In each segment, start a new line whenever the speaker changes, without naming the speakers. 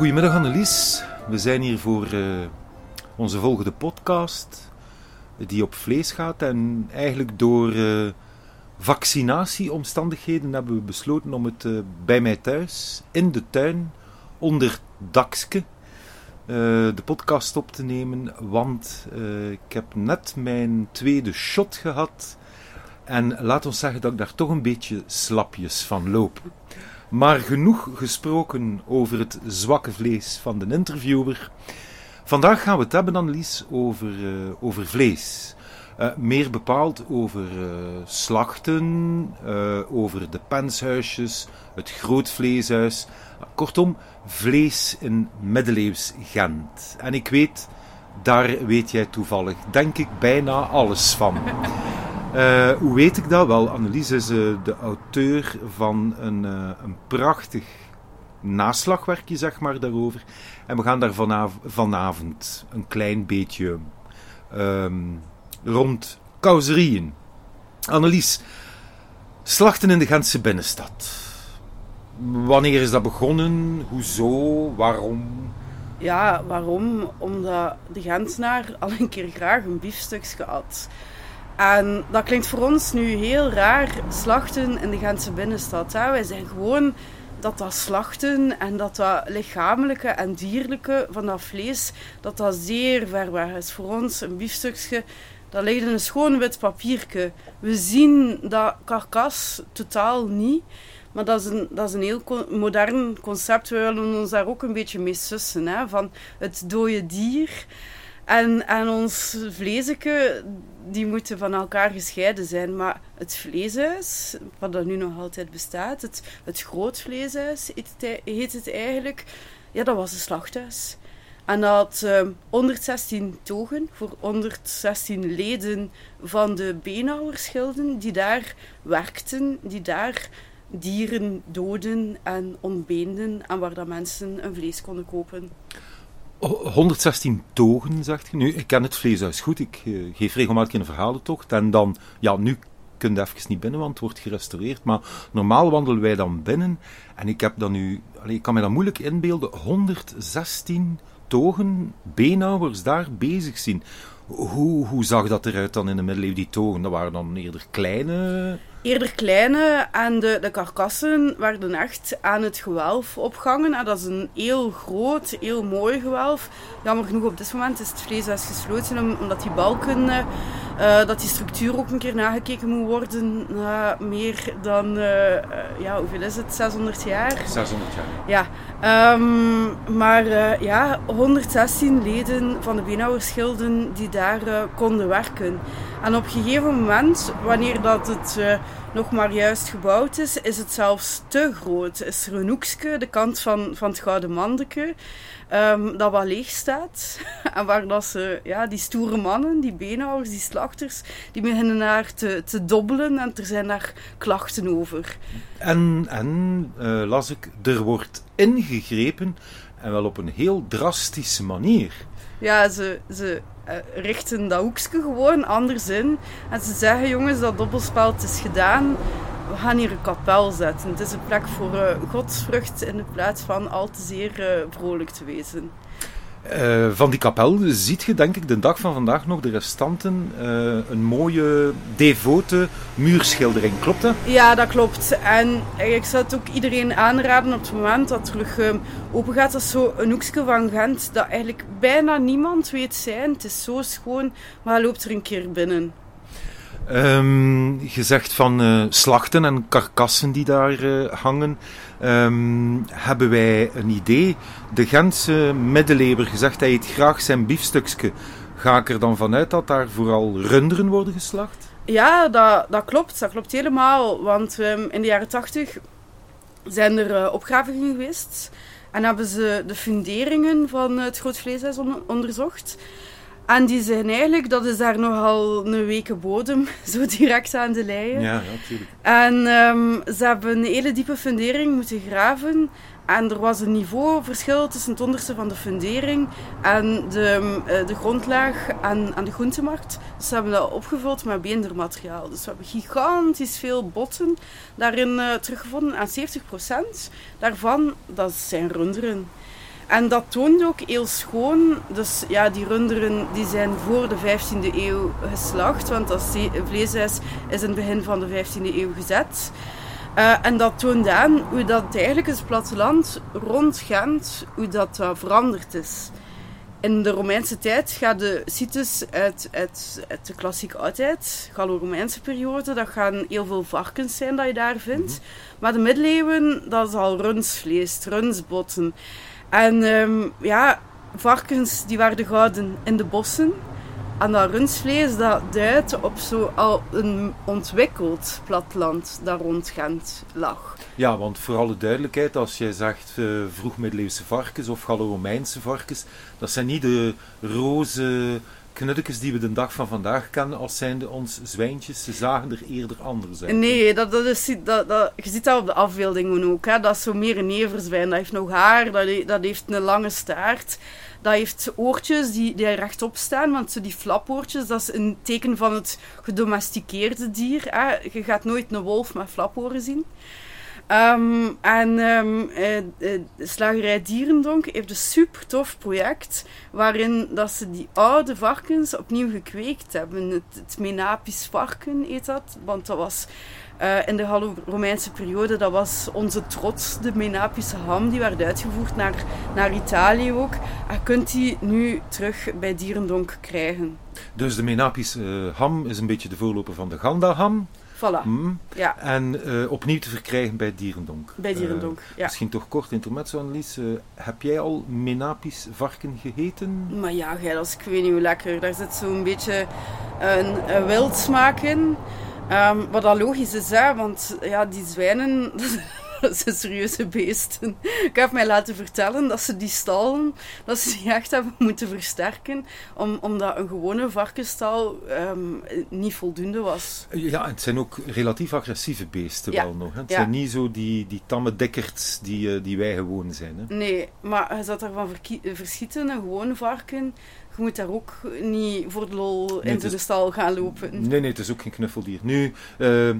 Goedemiddag Annelies. We zijn hier voor uh, onze volgende podcast, die op vlees gaat. En eigenlijk door uh, vaccinatieomstandigheden hebben we besloten om het uh, bij mij thuis, in de tuin, onder dakske, de podcast op te nemen. Want ik heb net mijn tweede shot gehad. En laat ons zeggen dat ik daar toch een beetje slapjes van loop. Maar genoeg gesproken over het zwakke vlees van de interviewer. Vandaag gaan we het hebben, Annelies, over, uh, over vlees. Uh, meer bepaald over uh, slachten, over de penshuisjes, het grootvleeshuis. Kortom, vlees in middeleeuws Gent. En ik weet, daar weet jij toevallig, denk ik, bijna alles van. Uh, hoe weet ik dat? Wel, Annelies is uh, de auteur van een, uh, een prachtig naslagwerkje, zeg maar, daarover. En we gaan daar vanav vanavond een klein beetje um, rond causerieën. Annelies, slachten in de Gentse binnenstad. Wanneer is dat begonnen? Hoezo? Waarom?
Ja, waarom? Omdat de Gentenaar al een keer graag een biefstukje had. En dat klinkt voor ons nu heel raar, slachten in de Gentse binnenstad. Wij zijn gewoon dat dat slachten en dat dat lichamelijke en dierlijke van dat vlees, dat dat zeer ver weg is. Voor ons een biefstukje, dat ligt in een schoon wit papiertje. We zien dat karkas totaal niet. Maar dat is een, dat is een heel modern concept. We willen ons daar ook een beetje mee sussen. Hè? Van het dode dier en, en ons vleesje, die moeten van elkaar gescheiden zijn. Maar het vleeshuis, wat dat nu nog altijd bestaat, het, het grootvleeshuis heet het eigenlijk, ja, dat was een slachthuis. En dat had uh, 116 togen voor 116 leden van de beenhouwersgilden die daar werkten, die daar dieren doden en ontbeenden en waar dat mensen een vlees konden kopen.
116 togen, zegt je. Nu, ik ken het vleeshuis goed. Ik uh, geef regelmatig een verhalentocht. En dan, ja, nu kun je even niet binnen, want het wordt gerestaureerd. Maar normaal wandelen wij dan binnen. En ik heb dan nu, allez, ik kan me dat moeilijk inbeelden, 116 togen, beenhouwers daar bezig zien. Hoe, hoe zag dat eruit dan in de middeleeuwen, die togen? Dat waren dan eerder kleine
eerder kleine en de, de karkassen werden echt aan het gewelf opgehangen. En dat is een heel groot, heel mooi gewelf. Jammer genoeg op dit moment is het vleeshuis gesloten omdat die balken, uh, dat die structuur ook een keer nagekeken moet worden na meer dan, uh, ja, hoeveel is het? 600 jaar?
600 jaar.
Ja, um, maar ja, 116 leden van de beenhouwersgilden die daar konden werken. En op een gegeven moment, wanneer dat het nog maar juist gebouwd is, is het zelfs te groot. Is er een hoekje, de kant van, van het Gouden Mandeke, um, dat wat leeg staat. en waar dat ze, ja, die stoere mannen, die beenhouwers, die slachters, die beginnen daar te, te dobbelen en er zijn daar klachten over.
En, en uh, las ik, er wordt ingegrepen en wel op een heel drastische manier.
Ja, ze, ze richten dat hoekje gewoon anders in. En ze zeggen, jongens, dat dobbelspel is gedaan. We gaan hier een kapel zetten. Het is een plek voor uh, godsvrucht in plaats van al te zeer uh, vrolijk te wezen.
Uh, van die kapel ziet je denk ik de dag van vandaag nog de restanten uh, een mooie devote muurschildering. Klopt dat?
Ja, dat klopt. En ik zou het ook iedereen aanraden op het moment dat het terug uh, open gaat. Dat is zo een hoekje van Gent dat eigenlijk bijna niemand weet zijn. Het is zo schoon, maar loopt er een keer binnen.
Je zegt van uh, slachten en karkassen die daar uh, hangen. Um, hebben wij een idee? De Gentse middeleeuwer gezegd hij eet graag zijn biefstukje. Ga ik er dan vanuit dat daar vooral runderen worden geslacht?
Ja, dat, dat klopt. Dat klopt helemaal. Want um, in de jaren tachtig zijn er uh, opgravingen geweest. En hebben ze de funderingen van het groot vleeshuis on onderzocht. En die zijn eigenlijk, dat is daar nogal een weke bodem, zo direct aan de leien.
Ja, natuurlijk.
En um, ze hebben een hele diepe fundering moeten graven. En er was een niveauverschil tussen het onderste van de fundering en de, uh, de grondlaag aan, aan de groentemarkt. Dus ze hebben dat opgevuld met beendermateriaal. Dus we hebben gigantisch veel botten daarin uh, teruggevonden. En 70% daarvan, dat zijn runderen. En dat toont ook heel schoon. Dus ja, die runderen die zijn voor de 15e eeuw geslacht. Want dat vleeshuis is in het begin van de 15e eeuw gezet. Uh, en dat toont aan hoe dat eigenlijk het platteland rond Gent, hoe dat uh, veranderd is. In de Romeinse tijd gaan de sites uit, uit, uit de klassieke oudheid, Gallo-Romeinse periode, dat gaan heel veel varkens zijn dat je daar vindt. Mhm. Maar de middeleeuwen, dat is al runsvlees, runsbotten. En um, ja, varkens die werden gehouden in de bossen. En dat rundvlees dat duidt op zo al een ontwikkeld platteland dat rond Gent lag.
Ja, want voor alle duidelijkheid, als jij zegt uh, vroegmiddeleeuwse varkens of Gallo-Romeinse varkens, dat zijn niet de roze knuddeltjes die we de dag van vandaag kennen als zijnde ons zwijntjes. Ze zagen er eerder anders uit.
Nee, dat, dat is, dat, dat, je ziet dat op de afbeeldingen ook. Hè. Dat is zo meer een everzwijn. Dat heeft nog haar, dat, dat heeft een lange staart. Dat heeft oortjes die, die rechtop staan, want die flapoortjes, dat is een teken van het gedomesticeerde dier. Je gaat nooit een wolf met flaporen zien. Um, en um, slagerij Dierendonk heeft een super tof project waarin dat ze die oude varkens opnieuw gekweekt hebben. Het, het Menapisch varken heet dat, want dat was uh, in de Gallo-Romeinse periode, dat was onze trots, de Menapische ham, die werd uitgevoerd naar, naar Italië ook. En kunt die nu terug bij Dierendonk krijgen.
Dus de Menapische ham is een beetje de voorloper van de Ganda-ham.
Voilà. Mm. Ja.
En uh, opnieuw te verkrijgen bij Dierendonk.
Bij Dierendonk, uh, ja.
Misschien toch kort intermezzo, Annelies. Uh, heb jij al Menapisch varken gegeten?
Maar ja, gij, dat is ik weet niet hoe lekker. Daar zit zo'n beetje een, een wildsmaak in. Um, wat dat logisch is, hè, want ja, die zwijnen, dat zijn serieuze beesten. Ik heb mij laten vertellen dat ze die stallen, dat ze die echt hebben moeten versterken, om, omdat een gewone varkenstal um, niet voldoende was.
Ja, het zijn ook relatief agressieve beesten wel nog. Hè? Het zijn niet zo die, die tamme dikkerts die, uh, die wij gewoon zijn. Hè?
Nee, maar je zat daarvan verschieten, een gewone varken moet daar ook niet voor de lol in de stal gaan lopen.
Nee, nee, het is ook geen knuffeldier. Nu, uh,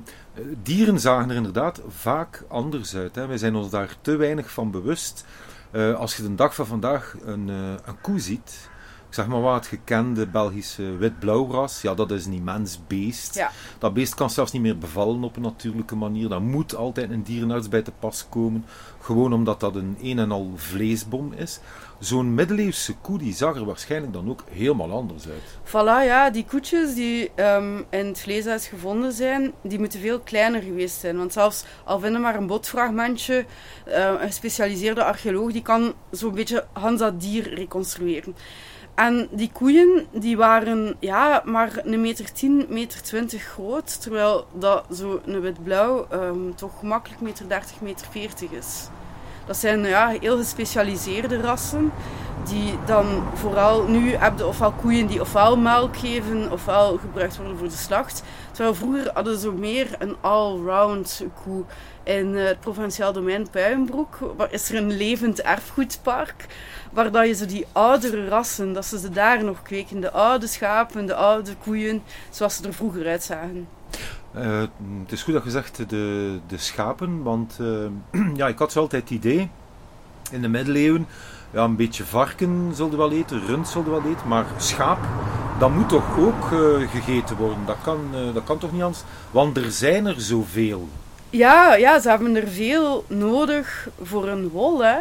dieren zagen er inderdaad vaak anders uit. Hè. Wij zijn ons daar te weinig van bewust. Uh, als je de dag van vandaag een, uh, een koe ziet, zeg maar wat, het gekende Belgische wit-blauwras, ja, dat is een immens beest.
Ja.
Dat beest kan zelfs niet meer bevallen op een natuurlijke manier. Daar moet altijd een dierenarts bij te pas komen, gewoon omdat dat een een en al vleesbom is. Zo'n middeleeuwse koe die zag er waarschijnlijk dan ook helemaal anders uit.
Voilà, ja, die koetjes die um, in het vleeshuis gevonden zijn, die moeten veel kleiner geweest zijn. Want zelfs al vinden maar een botfragmentje, uh, een gespecialiseerde archeoloog, die kan zo'n beetje Hans dat dier reconstrueren. En die koeien die waren ja, maar een meter 10, meter 20 groot. Terwijl dat zo een wit-blauw um, toch gemakkelijk meter 30, meter 40 is. Dat zijn ja, heel gespecialiseerde rassen. Die dan vooral nu hebben ofwel koeien die ofwel melk geven ofwel gebruikt worden voor de slacht. Terwijl vroeger hadden ze meer een all-round koe. In het provinciaal domein Puienbroek is er een levend erfgoedpark waar dat je zo die oudere rassen, dat ze ze daar nog kweken. De oude schapen, de oude koeien, zoals ze er vroeger uitzagen.
Uh, het is goed dat je zegt de, de schapen, want uh, ja, ik had zo altijd het idee, in de middeleeuwen, ja, een beetje varken zullen wel eten, rund zullen wel eten, maar schaap, dat moet toch ook uh, gegeten worden? Dat kan, dat kan toch niet anders? Want er zijn er zoveel.
Ja, ja, ze hebben er veel nodig voor een wol, hè.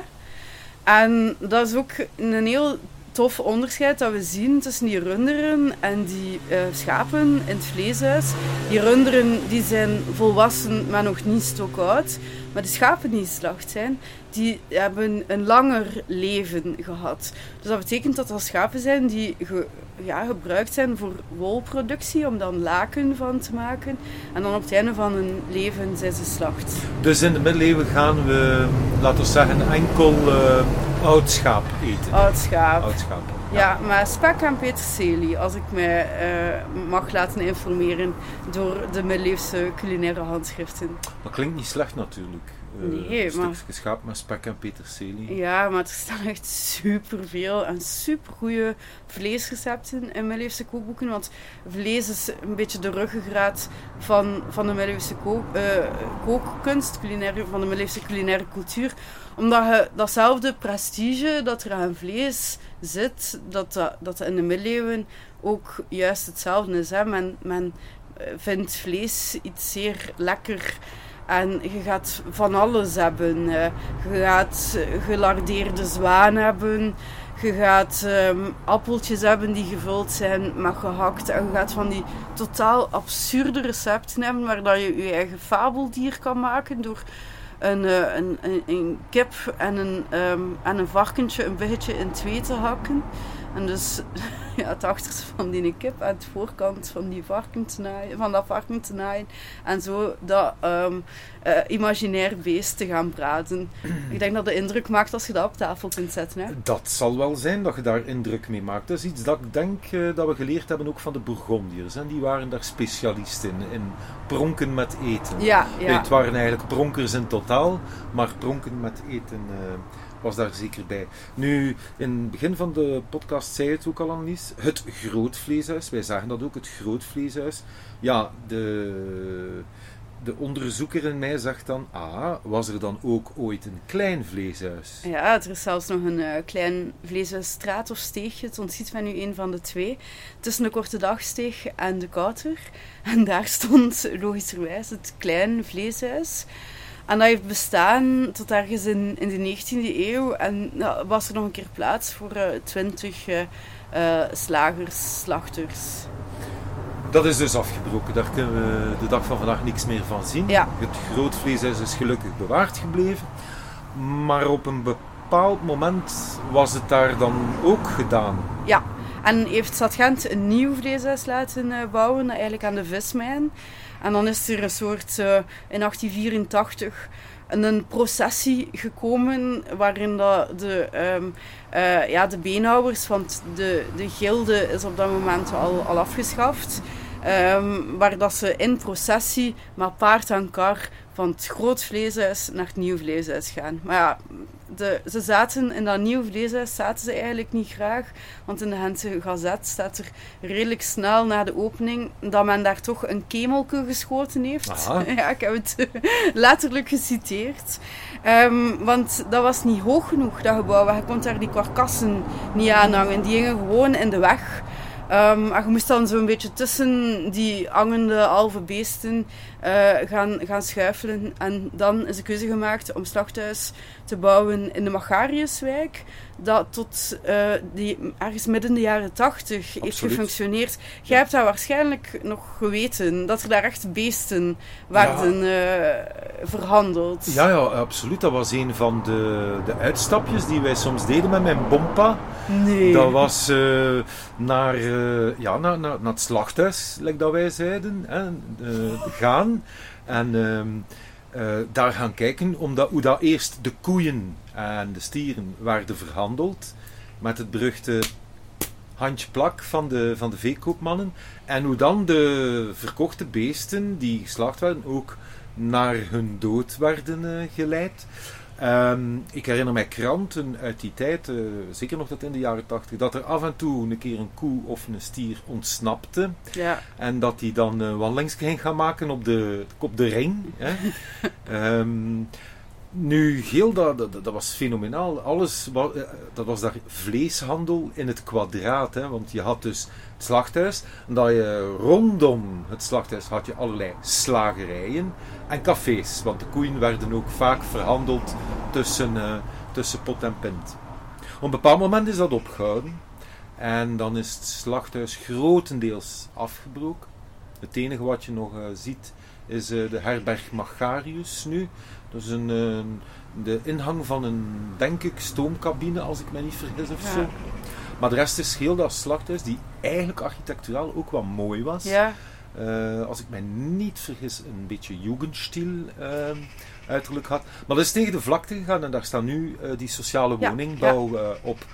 En dat is ook een heel tof onderscheid dat we zien tussen die runderen en die uh, schapen in het vleeshuis. Die runderen die zijn volwassen, maar nog niet stokoud. Maar de schapen die geslacht zijn, die hebben een langer leven gehad. Dus dat betekent dat dat schapen zijn die ge, ja, gebruikt zijn voor wolproductie, om dan laken van te maken. En dan op het einde van hun leven zijn ze slacht.
Dus in de middeleeuwen gaan we, laten we zeggen, enkel uh, oud schaap eten?
Oud schaap.
Oud schaap.
Ja. maar spek en peterselie, als ik mij uh, mag laten informeren door de middeleeuwse culinaire handschriften.
Dat klinkt niet slecht natuurlijk. Uh,
Nee, maar-
stukje schaap met spek en peterselie.
Ja, maar er staan echt superveel en supergoeie vleesrecepten in middeleeuwse kookboeken. Want vlees is een beetje de ruggengraat van, van de middeleeuwse kook, eh, kookkunst, culinaire, van de middeleeuwse culinaire cultuur. Omdat je datzelfde prestige dat er aan vlees zit, dat dat, dat dat in de middeleeuwen ook juist hetzelfde is. Hè? Men, men eh, vindt vlees iets zeer lekker. En je gaat van alles hebben. eh. Je gaat gelardeerde zwaan hebben. Je gaat ehm, appeltjes hebben die gevuld zijn met gehakt. En je gaat van die totaal absurde recepten hebben waar je je eigen fabeldier kan maken door een, eh, een, een, een kip en een, ehm, en een varkentje een beetje in twee te hakken. En dus ja, het achterste van die kip en het voorkant van, die van dat varken te naaien. En zo dat ehm, eh, imaginair beest te gaan braden. Ik denk dat de indruk maakt als je dat op tafel kunt zetten. Hè?
Dat zal wel zijn dat je daar indruk mee maakt. Dat is iets dat ik denk eh, dat we geleerd hebben ook van de Bourgondiërs. En die waren daar specialist in, in pronken met eten.
Ja, ja.
Het waren eigenlijk pronkers in totaal, maar pronken met eten eh, was daar zeker bij. Nu, in het begin van de podcast zei het ook al, Annelies, het grootvleeshuis. Wij zagen dat ook, het grootvleeshuis. Ja, de, de onderzoeker in mij zegt dan, ah, was er dan ook ooit een klein vleeshuis?
Ja, er is zelfs nog een eh, klein vleeshuisstraat of steegje. Het ontziet van nu een van de twee. Tussen de Korte Dagsteeg en de Kouter. En daar stond logischerwijs het klein vleeshuis. En dat heeft bestaan tot ergens in, in de 19e eeuw. En nou, was er nog een keer plaats voor twintig slagers, slachters.
Dat is dus afgebroken. Daar kunnen we de dag van vandaag niks meer van zien.
Ja.
Het grootvleeshuis is gelukkig bewaard gebleven. Maar op een bepaald moment was het daar dan ook gedaan.
Ja, en heeft Stad Gent een nieuw vleeshuis laten eh, bouwen, eigenlijk aan de vismijn. En dan is er een soort, eh, in 1884, een, processie gekomen waarin de, eh, ja, de beenhouwers, want de, de gilde is op dat moment al, al afgeschaft, ehm, waar dat ze in processie met paard en kar van het groot vleeshuis naar het nieuw vleeshuis gaan. Maar ja, de, ze zaten in dat nieuw vleeshuis zaten ze eigenlijk niet graag. Want in de Gentse Gazet staat er redelijk snel na de opening dat men daar toch een kemelke geschoten heeft.
Aha.
Ja, ik heb het letterlijk geciteerd. Ehm, want dat was niet hoog genoeg, dat gebouw. Je kon daar die karkassen niet aanhangen. Die hingen gewoon in de weg. Um, je moest dan zo'n beetje tussen die hangende halve beesten uh, gaan, gaan schuifelen. En dan is de keuze gemaakt om slachthuis te bouwen in de Magariuswijk. Dat tot uh, die, ergens midden de jaren tachtig heeft gefunctioneerd. Jij hebt dat waarschijnlijk nog geweten, dat er daar echt beesten werden ja. uh, verhandeld.
Ja, ja, absoluut. Dat was een van de, de uitstapjes die wij soms deden met mijn bompa.
Nee.
Dat was uh, naar, ja, naar, naar, naar het slachthuis, like dat wij zeiden, hè, gaan. En uh, daar gaan kijken omdat, hoe dat eerst de koeien en de stieren werden verhandeld. Met het beruchte handje plak van de, van de veekoopmannen. En hoe dan de verkochte beesten die geslacht werden ook naar hun dood werden geleid. Um, ik herinner mij kranten uit die tijd, uh, zeker nog dat in de jaren tachtig, dat er af en toe een keer een koe of een stier ontsnapte.
Ja.
En dat die dan uh, wandelings ging gaan maken op de, op de ring. Hè. um, nu, heel dat, dat, was fenomenaal. Alles, uh, dat was daar vleeshandel in het kwadraat. Hè, want je had dus het slachthuis. En dat je rondom het slachthuis had je allerlei slagerijen en cafés. Want de koeien werden ook vaak verhandeld tussen, uh, tussen pot en pint. Op een bepaald moment is dat opgehouden. En dan is het slachthuis grotendeels afgebroken. Het enige wat je nog uh, ziet is de herberg Magarius nu. Dat is een, de inhang van een, denk ik, stoomcabine, als ik me niet vergis of
Ja.
zo. Maar de rest is heel dat slachthuis, die eigenlijk architecturaal ook wel mooi was.
Ja.
eh, als ik mij niet vergis, een beetje Jugendstil ehm, uiterlijk had. Maar dat is tegen de vlakte gegaan en daar staat nu eh, die sociale
Ja,
woningbouw eh, op.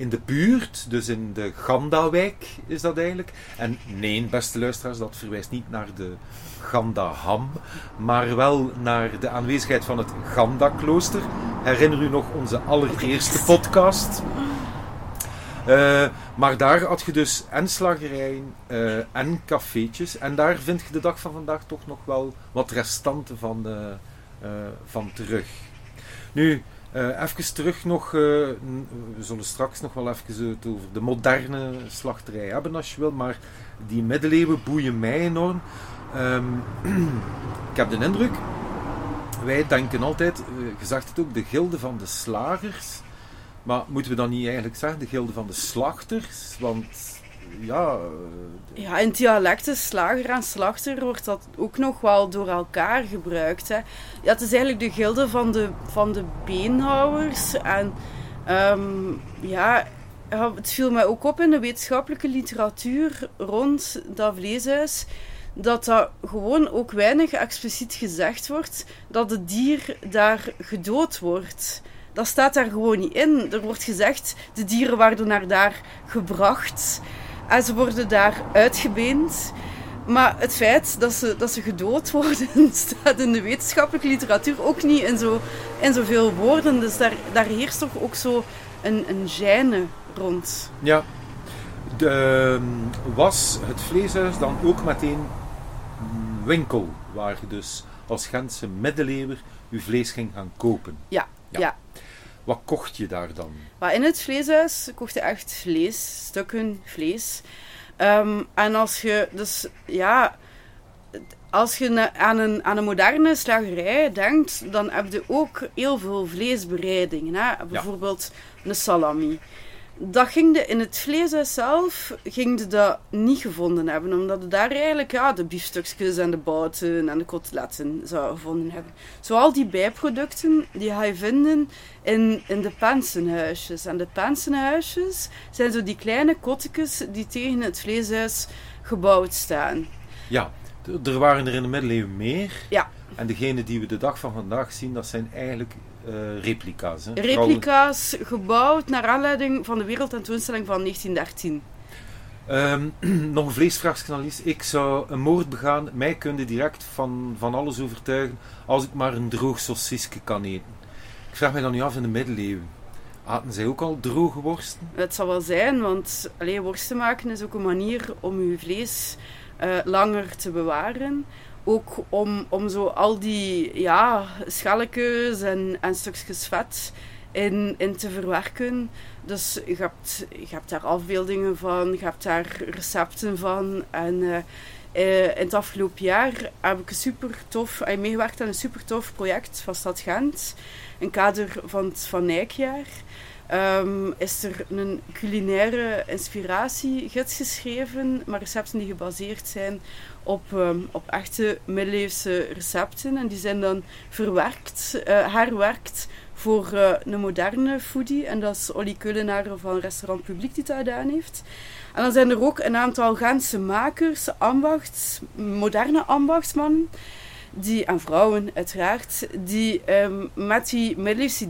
In de buurt, dus in de Gandawijk is dat eigenlijk. En nee, beste luisteraars, dat verwijst niet naar de Gandaham, maar wel naar de aanwezigheid van het Ganda-klooster. Herinner u nog onze allereerste podcast? Eh, maar daar had je dus en slagerijen eh, en cafeetjes. En daar vind je de dag van vandaag toch nog wel wat restanten van, eh, van terug. Nu, eh, even terug nog. eh, we zullen straks nog wel even het over de moderne slachterij hebben als je wil. Maar die middeleeuwen boeien mij enorm. Ehm, ik heb de indruk. Wij denken altijd, eh, je zegt het ook, de gilde van de slagers. Maar moeten we dan niet eigenlijk zeggen de gilde van de slachters? Want ja, eh,
Ja, in dialecten, slager en slachter, wordt dat ook nog wel door elkaar gebruikt. Hè. Ja, het is eigenlijk de gilde van de, van de beenhouwers. En ehm, ja, het viel mij ook op in de wetenschappelijke literatuur rond dat vleeshuis. Dat dat gewoon ook weinig expliciet gezegd wordt dat het dier daar gedood wordt. Dat staat daar gewoon niet in. Er wordt gezegd, de dieren worden naar daar gebracht. En ze worden daar uitgebeend. Maar het feit dat ze, dat ze gedood worden, staat in de wetenschappelijke literatuur ook niet in, zo, in zoveel woorden. Dus daar, daar heerst toch ook zo een, een gêne rond.
ja. De, ehm, was het vleeshuis dan ook meteen een winkel waar je dus als Gentse middeleeuwer je vlees ging gaan kopen?
Ja,
Ja.
ja.
Wat kocht je daar dan?
Maar in het vleeshuis kocht je echt vlees, stukken vlees. Ehm, en als je, dus ja, als je aan een, aan een moderne slagerij denkt, dan heb je ook heel veel vleesbereidingen. Hè? Bijvoorbeeld een salami. Dat ging de, in het vleeshuis zelf ging je dat niet gevonden hebben, omdat je daar eigenlijk ja, de biefstukjes en de bouten en de koteletten zou gevonden hebben. Zo al die bijproducten die ga je vinden in, in de pensenhuisjes. En de pensenhuisjes zijn zo die kleine kottekes die tegen het vleeshuis gebouwd staan.
Ja, er waren er in de middeleeuwen meer.
Ja.
En degene die we de dag van vandaag zien, dat zijn eigenlijk eh, replica's. Hè?
Replica's gebouwd naar aanleiding van de wereldtentoonstelling van 1913.
Ehm, nog een vleesvraagje, Annelies. Ik zou een moord begaan. Mij kunde direct van, van alles overtuigen als ik maar een droog sausisje kan eten. Ik vraag me dan nu af in de middeleeuwen. Aten zij ook al droge worsten?
Het zal wel zijn, want alleen worsten maken is ook een manier om je vlees eh, langer te bewaren. Ook om, om zo al die ja, schelletjes en, en stukjes vet in, in te verwerken. Dus je hebt, je hebt daar afbeeldingen van, je hebt daar recepten van. En eh, eh, in het afgelopen jaar heb ik een super tof, eh, meegewerkt aan een super tof project van Stad Gent. Het kader van het Van Nijkjaar. Ehm, is er een culinaire inspiratiegids geschreven, maar recepten die gebaseerd zijn op, ehm, op echte middeleeuwse recepten. En die zijn dan verwerkt, eh, herwerkt voor eh, een moderne foodie. En dat is Olly Keulenaren van Restaurant Publiek die dat gedaan heeft. En dan zijn er ook een aantal Gentse makers, ambachts, moderne ambachtsmannen, die, en vrouwen uiteraard, die ehm, met die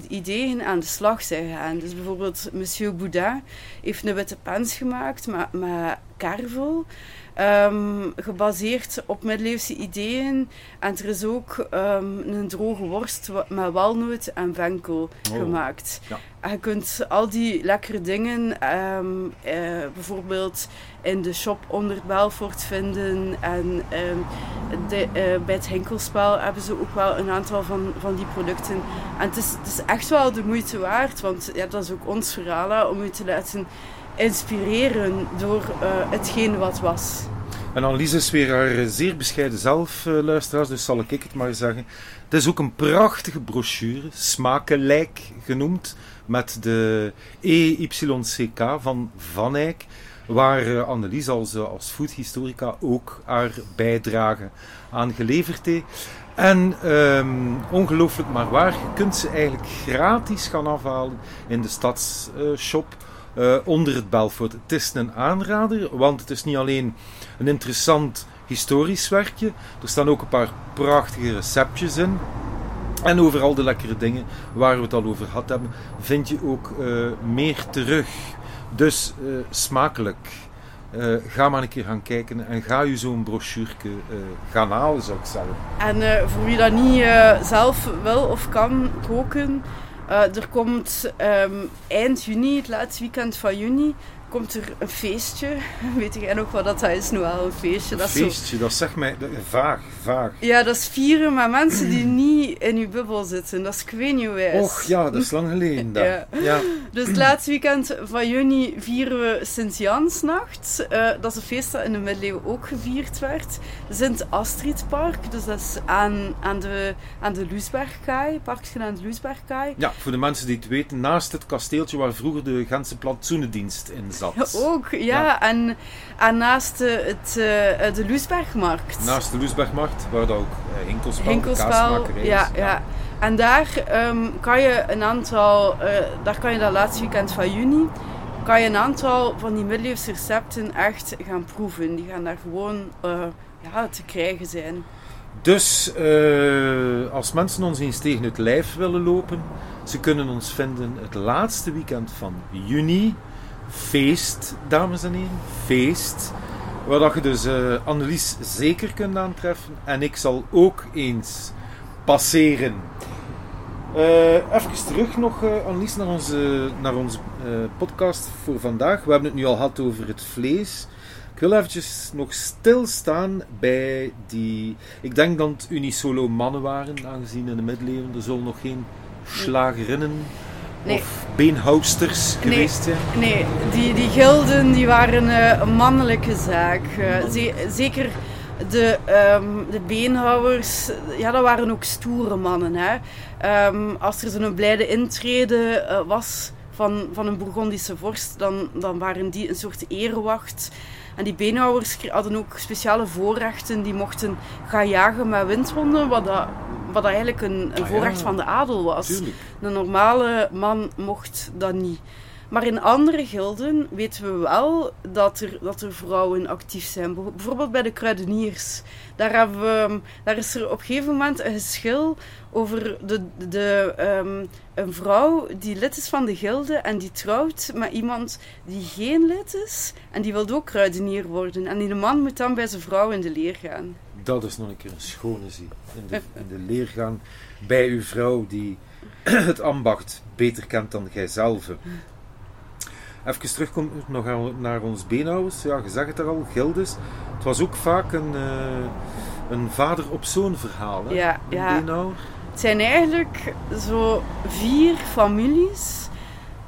ideeën aan de slag zijn gegaan. Dus bijvoorbeeld Monsieur Boudin heeft een witte pens gemaakt met karvel. ehm, gebaseerd op middeleeuwse ideeën. En er is ook ehm, een droge worst met walnoot en venkel
Oh.
gemaakt.
Ja.
En je kunt al die lekkere dingen ehm, eh, bijvoorbeeld in de shop onder Belfort vinden. En de, eh, bij het Hinkelspel hebben ze ook wel een aantal van, van die producten. En het is, het is echt wel de moeite waard, want ja, dat is ook ons verhaal, hè, om u te laten inspireren door eh, hetgeen wat was.
En Annelies is weer haar eh, zeer bescheiden zelf, luisteraars, dus zal ik het maar zeggen. Het is ook een prachtige brochure, Smakenlijk genoemd, met de EYCK van Van Eyck, waar eh, Annelies als, als foodhistorica ook haar bijdrage aan geleverd heeft. En ehm, ongelooflijk maar waar, je kunt ze eigenlijk gratis gaan afhalen in de stadsshop eh, onder het Belfort. Het is een aanrader, want het is niet alleen een interessant historisch werkje. Er staan ook een paar prachtige receptjes in. En over al de lekkere dingen waar we het al over gehad hebben, vind je ook uh, meer terug. Dus uh, smakelijk. Ga maar een keer gaan kijken en ga je zo'n brochure gaan halen, zou ik zeggen.
En voor wie dat niet zelf wil of kan koken, er komt um, eind juni, het laatste weekend van juni, komt er een feestje. Weet jij nog wat dat is, Noël? Een feestje.
Een
dat
feestje,
zo...
dat zegt mij vaag, vaag.
Ja, dat is vieren met mensen die niet in uw bubbel zitten. Dat is Quenio
Och ja, dat is lang geleden.
Ja.
ja.
Dus het laatste weekend van juni vieren we Sint-Jansnacht. Uh, dat is een feest dat in de middeleeuwen ook gevierd werd. Sint Astridpark, dus dat is aan, aan de, aan de Luisbergkaai, parkje aan de Luisbergkaai.
Ja, voor de mensen die het weten, naast het kasteeltje waar vroeger de Gentse plantsoenendienst in zat.
Ook, ja. ja. En, en naast het, uh, de Loesbergmarkt.
Naast de Loesbergmarkt, waar dat ook Hinkelspel,
Hinkelspel
de
ja, ja, ja. En daar um, kan je een aantal, uh, daar kan je dat laatste weekend van juni, kan je een aantal van die middeleeuwse recepten echt gaan proeven. Die gaan daar gewoon ja, te krijgen zijn.
Dus uh, als mensen ons eens tegen het lijf willen lopen, ze kunnen ons vinden het laatste weekend van juni feest, dames en heren. Feest. Waar dat je dus uh, Annelies zeker kunt aantreffen. En ik zal ook eens passeren. Uh, even terug nog, uh, Annelies, naar onze, naar onze podcast voor vandaag. We hebben het nu al gehad over het vlees. Ik wil eventjes nog stilstaan bij die... Ik denk dat het unisolo mannen waren, aangezien in de middeleeuwen er zullen nog geen slagerinnen
Nee.
Of beenhoudsters geweest
zijn? Nee, die, die gilden die waren uh, een mannelijke zaak. Ze, zeker de, um, de beenhouwers, ja, dat waren ook stoere mannen. Hè. Um, als er zo'n blijde intrede uh, was van, van een Bourgondische vorst, dan, dan waren die een soort erewacht. En die beenhouwers hadden ook speciale voorrechten. Die mochten gaan jagen met windhonden, wat, dat, wat eigenlijk een, een ah, voorrecht ja. van de adel was.
Tuurlijk.
Een normale man mocht dat niet. Maar in andere gilden weten we wel dat er, dat er vrouwen actief zijn. Bijvoorbeeld bij de kruideniers. Daar, hebben we, daar is er op een gegeven moment een geschil over de, de, um, een vrouw die lid is van de gilde en die trouwt met iemand die geen lid is en die wil ook kruidenier worden. En die man moet dan bij zijn vrouw in de leer gaan.
Dat is nog een keer een schone zie. In de, in de leer gaan bij uw vrouw die het ambacht beter kent dan gijzelf. Even terugkomen nog naar ons beenhouwers. Ja, je zag het er al, Gildes. Het was ook vaak een, uh, een vader op zoon verhaal. Hè?
Ja,
een
ja.
Beenhouwer.
Het zijn eigenlijk zo vier families,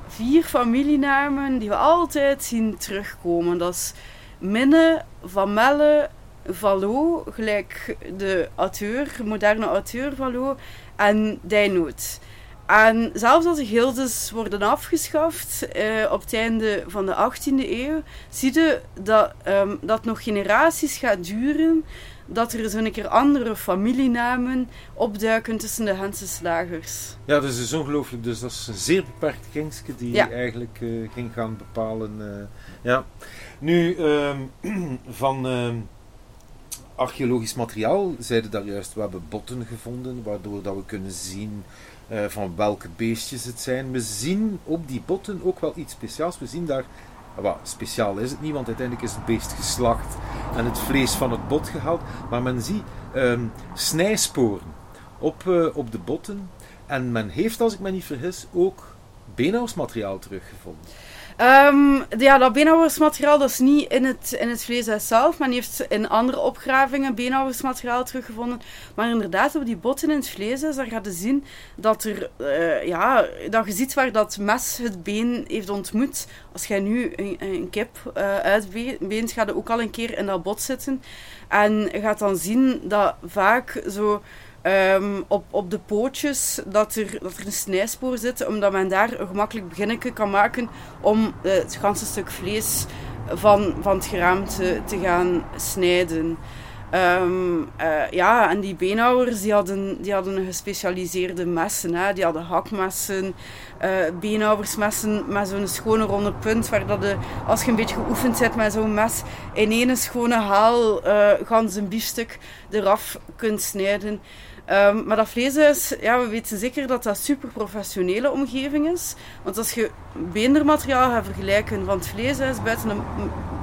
vier familienamen die we altijd zien terugkomen. Dat is Minne, Van Melle, Valo, gelijk de auteur, moderne auteur Valo, en Dijnoot. En zelfs als de gildes worden afgeschaft eh, op het einde van de 18e eeuw, zie je dat um, dat nog generaties gaat duren dat er zo'n keer andere familienamen opduiken tussen de Gentse slagers.
Ja, dat is dus ongelooflijk. Dus dat is een zeer beperkt kringske die
Ja.
eigenlijk eh, ging gaan bepalen. eh, ja. Nu, ehm, van ehm, archeologisch materiaal zeiden daar juist, we hebben botten gevonden, waardoor dat we kunnen zien eh, van welke beestjes het zijn. We zien op die botten ook wel iets speciaals. We zien daar, wat speciaal is het niet, want uiteindelijk is het beest geslacht en het vlees van het bot gehaald. Maar men ziet ehm, snijsporen op, eh, op de botten. En men heeft, als ik me niet vergis, ook beenhouwsmateriaal teruggevonden.
Ehm, ja, dat beenhouwersmateriaal dat is niet in het, in het vlees zelf. Men heeft in andere opgravingen beenhouwersmateriaal teruggevonden. Maar inderdaad, op die botten in het vlees, daar gaat je zien dat, er, eh, ja, dat je ziet waar dat mes het been heeft ontmoet. Als jij nu een, een kip uh, uitbeent, gaat je ook al een keer in dat bot zitten. En je gaat dan zien dat vaak zo... Um, op, op de pootjes dat er, dat er een snijspoor zit, omdat men daar een gemakkelijk beginnetje kan maken om uh, het ganse stuk vlees van, van het geraamte te gaan snijden. Ehm, eh, ja, en die beenhouwers die hadden, die hadden gespecialiseerde messen. Hè. Die hadden hakmessen, uh, beenhouwersmessen met zo'n schone ronde punt. Waar dat de, als je een beetje geoefend bent met zo'n mes, in één schone haal uh, een biefstuk eraf kunt snijden. Um, maar dat vleeshuis, ja, we weten zeker dat dat super professionele omgeving is. Want als je beendermateriaal gaat vergelijken van het vleeshuis buiten een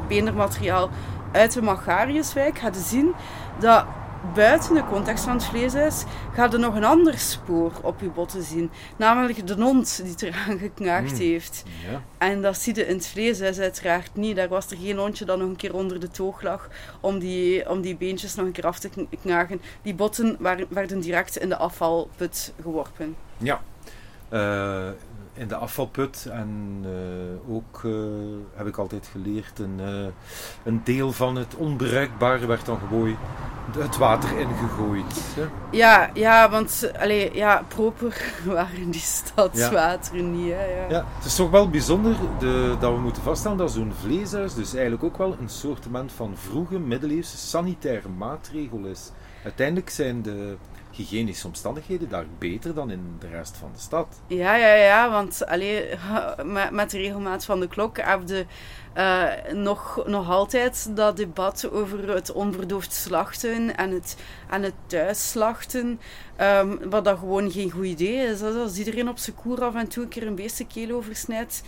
beendermateriaal uit de Magariuswijk, ga je zien dat buiten de context van het vleeshuis gaat er nog een ander spoor op je botten zien. Namelijk de hond die het eraan geknaagd hmm. heeft. Ja. En dat zie je in het vleeshuis uiteraard niet. Daar was er geen hondje dat nog een keer onder de toog lag om die, om die beentjes nog een keer af te knagen. Die botten waren, werden direct in de afvalput geworpen.
Ja. Uh, in de afvalput. En uh, ook uh, heb ik altijd geleerd, een, uh, een deel van het onbruikbare werd dan gewoon het water ingegooid. Hè?
Ja, ja, want allee, ja, proper waren die stadswateren niet. Hè, ja.
ja, het is toch wel bijzonder de, dat we moeten vaststellen dat zo'n vleeshuis dus eigenlijk ook wel een soort van vroege middeleeuwse sanitaire maatregel is. Uiteindelijk zijn de hygiënische omstandigheden daar beter dan in de rest van de stad.
Ja, ja, ja, want allee, met de regelmaat van de klok heb je uh, nog, nog altijd dat debat over het onverdoofd slachten en het, en het thuisslachten, um, wat dat gewoon geen goed idee is. Als iedereen op zijn koer af en toe een keer een beestenkeel oversnijdt,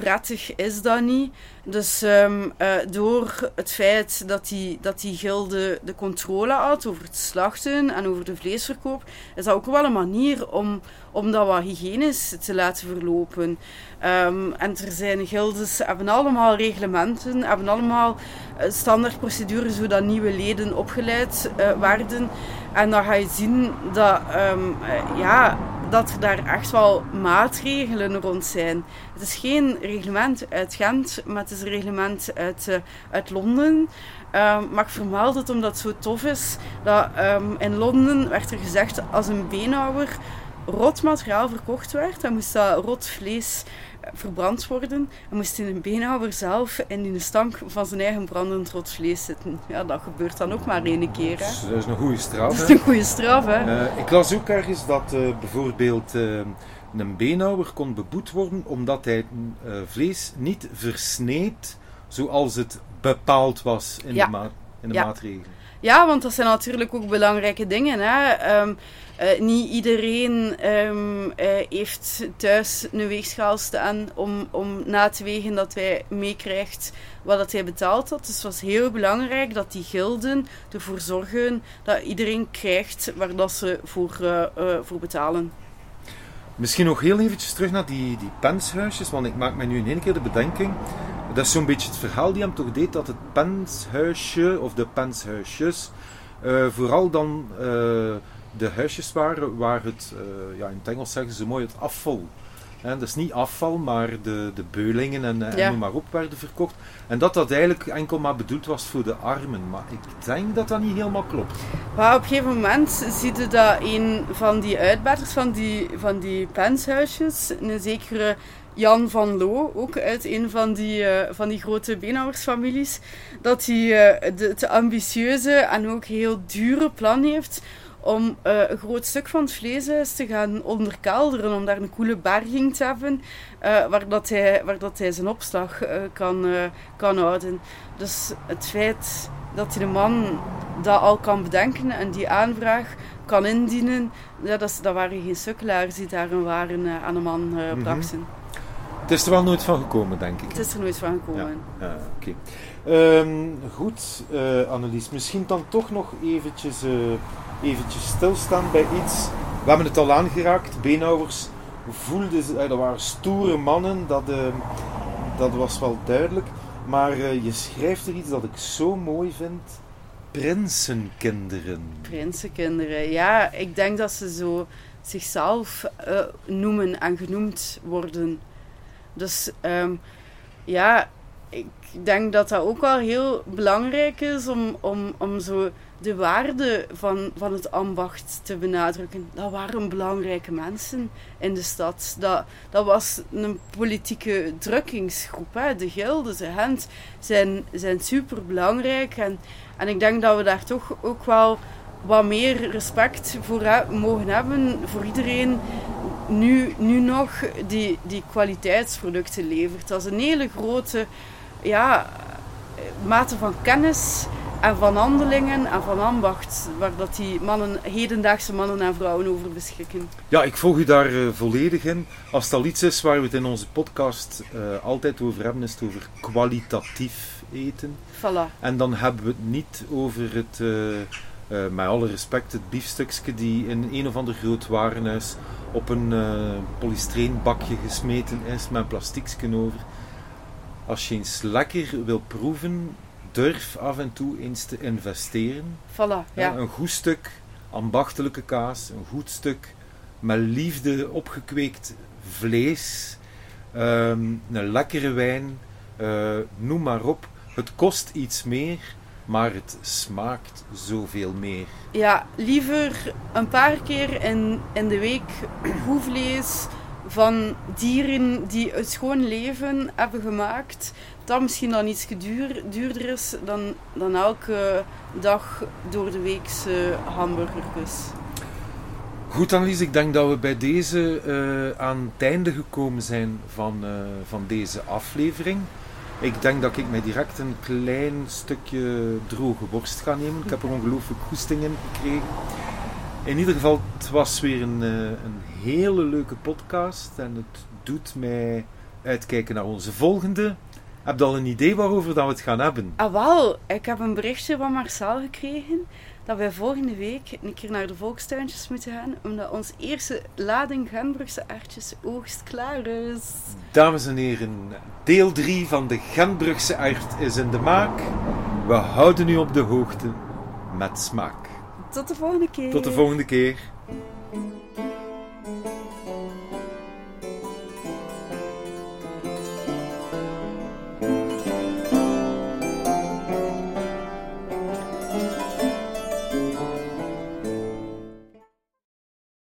prettig is dat niet. Dus um, uh, door het feit dat die, dat die gilde de controle had over het slachten en over de vleesverkoop, is dat ook wel een manier om, om dat wat hygiënisch te laten verlopen. Um, en er zijn gildes, hebben allemaal reglementen, hebben allemaal uh, standaardprocedures hoe dat nieuwe leden opgeleid uh, werden. En dan ga je zien dat um, ja, dat er daar echt wel maatregelen rond zijn. Het is geen reglement uit Gent, maar het is een reglement uit, uh, uit Londen. Um, maar ik vermeld het omdat het zo tof is dat um, in Londen werd er gezegd als een beenhouwer rot materiaal verkocht werd, dan moest dat rot vlees verbrand worden. En moest in een beenhouwer zelf in de stank van zijn eigen brandend rot vlees zitten. Ja, dat gebeurt dan ook maar één keer. Hè.
Dus dat is een goede straf.
Dat is een goede straf, hè.
Uh, ik las ook ergens dat uh, bijvoorbeeld uh, een beenhouwer kon beboet worden omdat hij vlees niet versneed zoals het bepaald was in
ja.
de, ma in de
ja.
maatregelen.
Ja, want dat zijn natuurlijk ook belangrijke dingen. Hè. Um, uh, niet iedereen um, uh, heeft thuis een weegschaal staan om, om na te wegen dat hij meekrijgt wat dat hij betaald had. Dus het was heel belangrijk dat die gilden ervoor zorgen dat iedereen krijgt waar dat ze voor, uh, voor betalen.
Misschien nog heel eventjes terug naar die, die penshuisjes, want ik maak me nu in één keer de bedenking. Dat is zo'n beetje het verhaal die hem toch deed dat het penshuisje of de penshuisjes vooral dan de huisjes waren waar het, uh, ja, in het Engels zeggen ze mooi, het afval. Hè, dat is niet afval, maar de, de beulingen en, en
Ja.
noem maar op werden verkocht. En dat dat eigenlijk enkel maar bedoeld was voor de armen. Maar ik denk dat dat niet helemaal klopt.
Maar op een gegeven moment zie je dat een van die uitbaters van die, van die penshuisjes, een zekere Jan van Loo, ook uit een van die, eh, van die grote beenhouwersfamilies, dat hij eh, de, het ambitieuze en ook heel dure plan heeft om eh, een groot stuk van het vleeshuis te gaan onderkelderen, om daar een koele berging te hebben, eh, waar, dat hij, waar dat hij zijn opslag eh, kan, eh, kan houden. Dus het feit dat die de man dat al kan bedenken en die aanvraag kan indienen, ja, dat, dat waren geen sukkelaars die daar waren eh, aan de man eh,
Mhm.
brachten.
Het is er wel nooit van gekomen, denk ik.
Het is er nooit van gekomen.
Ja, oké. Ehm, goed, eh, Annelies. Misschien dan toch nog eventjes, eh, eventjes stilstaan bij iets. We hebben het al aangeraakt. Beenhouwers voelden, eh, dat waren stoere mannen. Dat, eh, dat was wel duidelijk. Maar eh, je schrijft er iets dat ik zo mooi vind. Prinsenkinderen.
Prinsenkinderen, ja, ik denk dat ze zo zichzelf eh, noemen en genoemd worden. Dus ehm, ja, ik denk dat dat ook wel heel belangrijk is om, om, om zo de waarde van, van het ambacht te benadrukken. Dat waren belangrijke mensen in de stad. Dat, dat was een politieke drukkingsgroep. Hè. De gilden, de Gent, zijn, zijn super belangrijk. En, en ik denk dat we daar toch ook wel wat meer respect voor mogen hebben voor iedereen nu, nu nog die, die kwaliteitsproducten levert. Dat is een hele grote ja, mate van kennis en van handelingen en van ambacht, waar dat die mannen, hedendaagse mannen en vrouwen over beschikken.
Ja, ik volg u daar uh, volledig in. Als al iets is waar we het in onze podcast uh, altijd over hebben, is het over kwalitatief eten.
Voilà.
En dan hebben we het niet over het, uh, met alle respect, het biefstukje die in een of ander groot warenhuis op een polystreenbakje gesmeten is met een plastiekje over. Als je eens lekker wil proeven, durf af en toe eens te investeren.
Voilà, ja.
Een goed stuk ambachtelijke kaas, een goed stuk met liefde opgekweekt vlees, ehm, een lekkere wijn, uh, noem maar op. Het kost iets meer, maar het smaakt zoveel meer.
Ja, liever een paar keer in, in de week goed vlees van dieren die het schoon leven hebben gemaakt, dat misschien dan iets duur, duurder is dan, dan elke dag door de weekse hamburgers.
Goed Annelies, ik denk dat we bij deze uh, aan het einde gekomen zijn van, uh, van deze aflevering. Ik denk dat ik mij direct een klein stukje droge worst ga nemen. Ik heb er ongelooflijk goesting in gekregen. In ieder geval, het was weer een, uh, een hele leuke podcast. En het doet mij uitkijken naar onze volgende. Heb je al een idee waarover dat we het gaan hebben?
Ah, wel. Ik heb een berichtje van Marcel gekregen dat wij volgende week een keer naar de volkstuintjes moeten gaan, omdat ons eerste lading Genbrugse aardjes oogst klaar is.
Dames en heren, deel 3 van de Genbrugse aard is in de maak. We houden u op de hoogte met smaak.
Tot de volgende keer.
Tot de volgende keer.